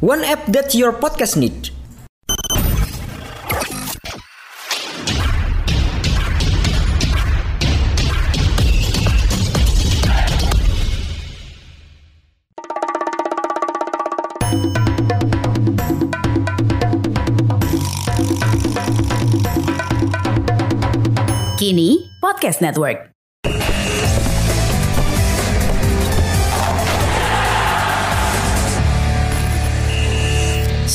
One app that your podcast needs. Kini Podcast Network.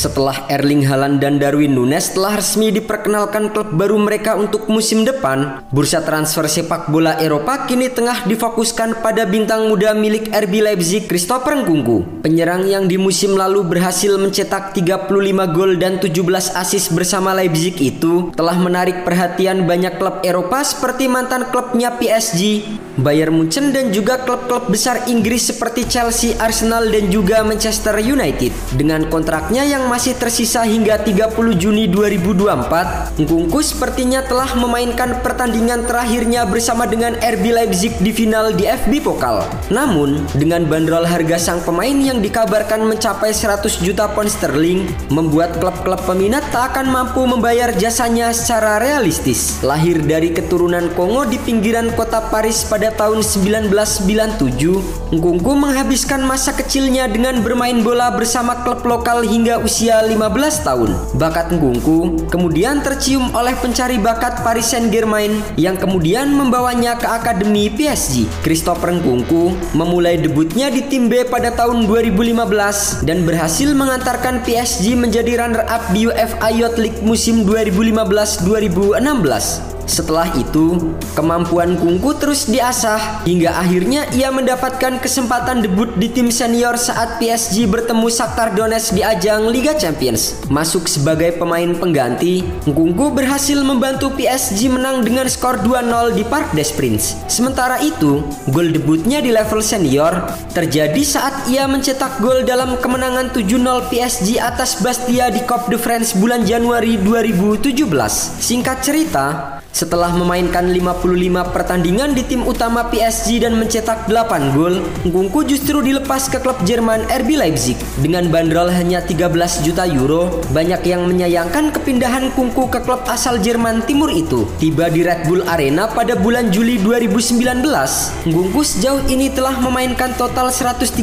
Setelah Erling Haaland dan Darwin Nunes telah resmi diperkenalkan klub baru mereka untuk musim depan, bursa transfer sepak bola Eropa kini tengah difokuskan pada bintang muda milik RB Leipzig Christopher Nkunku. Penyerang yang di musim lalu berhasil mencetak 35 gol dan 17 assist bersama Leipzig itu telah menarik perhatian banyak klub Eropa seperti mantan klubnya PSG, Bayern Munchen dan juga klub-klub besar Inggris seperti Chelsea, Arsenal dan juga Manchester United. Dengan kontraknya yang masih tersisa hingga 30 Juni 2024, Nkunku sepertinya telah memainkan pertandingan terakhirnya bersama dengan RB Leipzig di final di FB Pokal. Namun, dengan bandrol harga sang pemain yang dikabarkan mencapai 100 juta pound sterling, membuat klub-klub peminat tak akan mampu membayar jasanya secara realistis. Lahir dari keturunan Kongo di pinggiran kota Paris pada tahun 1997, Nkunku menghabiskan masa kecilnya dengan bermain bola bersama klub lokal hingga usia usia 15 tahun. Bakat Ngungku kemudian tercium oleh pencari bakat Paris Saint-Germain yang kemudian membawanya ke akademi PSG. Christopher Ngungku memulai debutnya di tim B pada tahun 2015 dan berhasil mengantarkan PSG menjadi runner-up di UEFA Youth League musim 2015-2016. Setelah itu, kemampuan Kungku terus diasah hingga akhirnya ia mendapatkan kesempatan debut di tim senior saat PSG bertemu Shakhtar Donetsk di ajang Liga Champions. Masuk sebagai pemain pengganti, Kungku berhasil membantu PSG menang dengan skor 2-0 di Parc des Princes. Sementara itu, gol debutnya di level senior terjadi saat ia mencetak gol dalam kemenangan 7-0 PSG atas Bastia di Coupe de France bulan Januari 2017. Singkat cerita, setelah memainkan 55 pertandingan di tim utama PSG dan mencetak 8 gol, Ngungku justru dilepas ke klub Jerman RB Leipzig. Dengan bandrol hanya 13 juta euro, banyak yang menyayangkan kepindahan Kungku ke klub asal Jerman Timur itu. Tiba di Red Bull Arena pada bulan Juli 2019, Ngungku sejauh ini telah memainkan total 136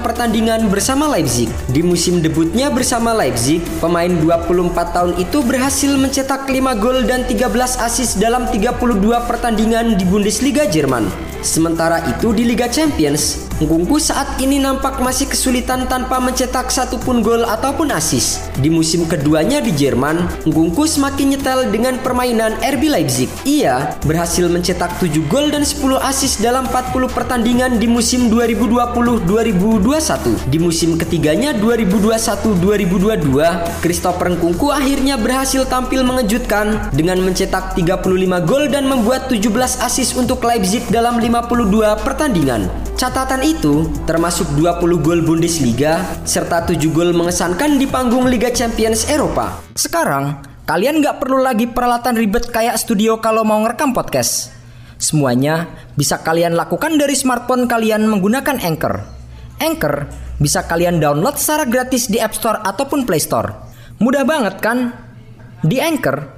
pertandingan bersama Leipzig. Di musim debutnya bersama Leipzig, pemain 24 tahun itu berhasil mencetak 5 gol dan 13 asis asis dalam 32 pertandingan di Bundesliga Jerman. Sementara itu di Liga Champions, Ngungku saat ini nampak masih kesulitan tanpa mencetak satupun gol ataupun asis. Di musim keduanya di Jerman, Ngungku semakin nyetel dengan permainan RB Leipzig. Ia berhasil mencetak 7 gol dan 10 asis dalam 40 pertandingan di musim 2020-2021. Di musim ketiganya 2021-2022, Christopher Ngungku akhirnya berhasil tampil mengejutkan dengan mencetak 35 gol dan membuat 17 asis untuk Leipzig dalam 52 pertandingan. Catatan itu termasuk 20 gol Bundesliga serta 7 gol mengesankan di panggung Liga Champions Eropa. Sekarang, kalian nggak perlu lagi peralatan ribet kayak studio kalau mau ngerekam podcast. Semuanya bisa kalian lakukan dari smartphone kalian menggunakan Anchor. Anchor bisa kalian download secara gratis di App Store ataupun Play Store. Mudah banget kan? Di Anchor,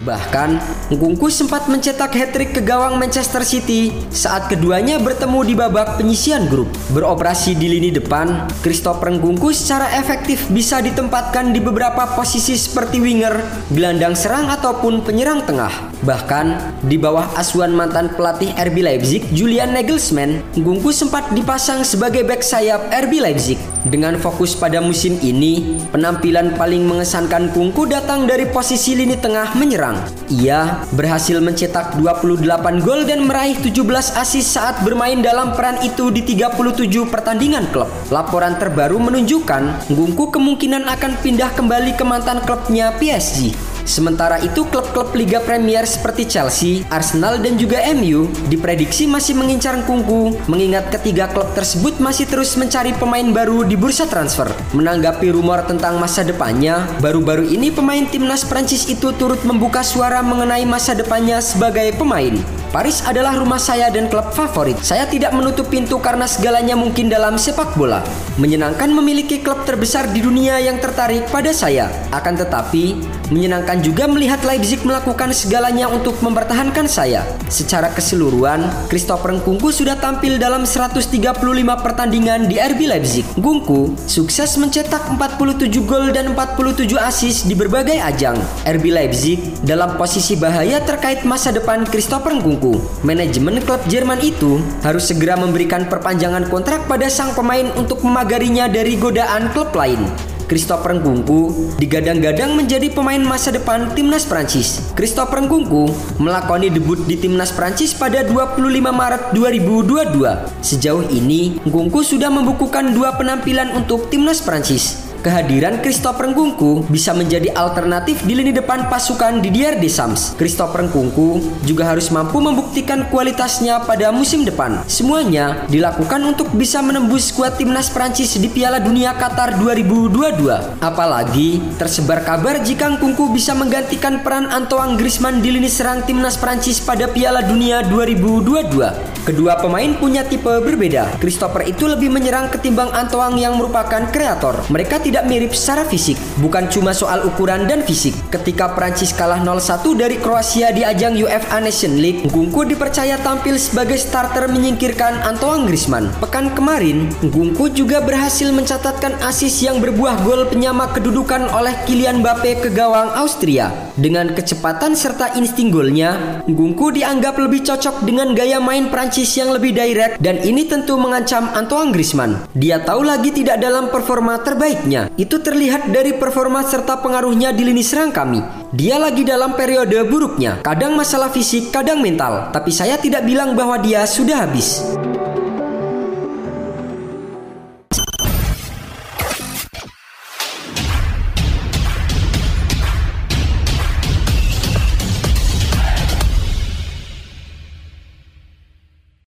Bahkan, Ngungku sempat mencetak hat-trick ke gawang Manchester City saat keduanya bertemu di babak penyisian grup. Beroperasi di lini depan, Christopher Ngungku secara efektif bisa ditempatkan di beberapa posisi seperti winger, gelandang serang ataupun penyerang tengah. Bahkan, di bawah asuhan mantan pelatih RB Leipzig, Julian Nagelsmann, Ngungku sempat dipasang sebagai back sayap RB Leipzig. Dengan fokus pada musim ini, penampilan paling mengesankan Ngungku datang dari posisi lini tengah menyerang ia berhasil mencetak 28 gol dan meraih 17 assist saat bermain dalam peran itu di 37 pertandingan klub. Laporan terbaru menunjukkan Ngungku kemungkinan akan pindah kembali ke mantan klubnya PSG. Sementara itu klub-klub Liga Premier seperti Chelsea, Arsenal dan juga MU diprediksi masih mengincar Kungku mengingat ketiga klub tersebut masih terus mencari pemain baru di bursa transfer. Menanggapi rumor tentang masa depannya, baru-baru ini pemain timnas Prancis itu turut membuka suara mengenai masa depannya sebagai pemain. Paris adalah rumah saya dan klub favorit. Saya tidak menutup pintu karena segalanya mungkin dalam sepak bola. Menyenangkan memiliki klub terbesar di dunia yang tertarik pada saya. Akan tetapi, menyenangkan juga melihat Leipzig melakukan segalanya untuk mempertahankan saya. Secara keseluruhan, Christopher Ngungku sudah tampil dalam 135 pertandingan di RB Leipzig. Ngungku sukses mencetak 47 gol dan 47 assist di berbagai ajang. RB Leipzig dalam posisi bahaya terkait masa depan Christopher Manajemen klub Jerman itu harus segera memberikan perpanjangan kontrak pada sang pemain untuk memagarinya dari godaan klub lain. Christopher Ngungku digadang-gadang menjadi pemain masa depan timnas Prancis. Christopher Ngungku melakoni debut di timnas Prancis pada 25 Maret 2022. Sejauh ini, Ngungku sudah membukukan dua penampilan untuk timnas Prancis. Kehadiran Christopher Ngungku bisa menjadi alternatif di lini depan pasukan Didier Deschamps. Christopher Ngungku juga harus mampu membuktikan kualitasnya pada musim depan. Semuanya dilakukan untuk bisa menembus skuad timnas Prancis di Piala Dunia Qatar 2022. Apalagi tersebar kabar jika Ngungku bisa menggantikan peran Antoine Griezmann di lini serang timnas Prancis pada Piala Dunia 2022. Kedua pemain punya tipe berbeda. Christopher itu lebih menyerang ketimbang Antoine yang merupakan kreator. Mereka tidak mirip secara fisik, bukan cuma soal ukuran dan fisik. Ketika Prancis kalah 0-1 dari Kroasia di ajang UEFA Nation League, Ngungku dipercaya tampil sebagai starter menyingkirkan Antoine Griezmann. Pekan kemarin, Ngungku juga berhasil mencatatkan asis yang berbuah gol penyama kedudukan oleh Kylian Mbappe ke gawang Austria. Dengan kecepatan serta insting golnya, Ngungku dianggap lebih cocok dengan gaya main Prancis yang lebih direct dan ini tentu mengancam Antoine Griezmann. Dia tahu lagi tidak dalam performa terbaiknya itu terlihat dari performa serta pengaruhnya di lini serang kami. Dia lagi dalam periode buruknya, kadang masalah fisik, kadang mental, tapi saya tidak bilang bahwa dia sudah habis.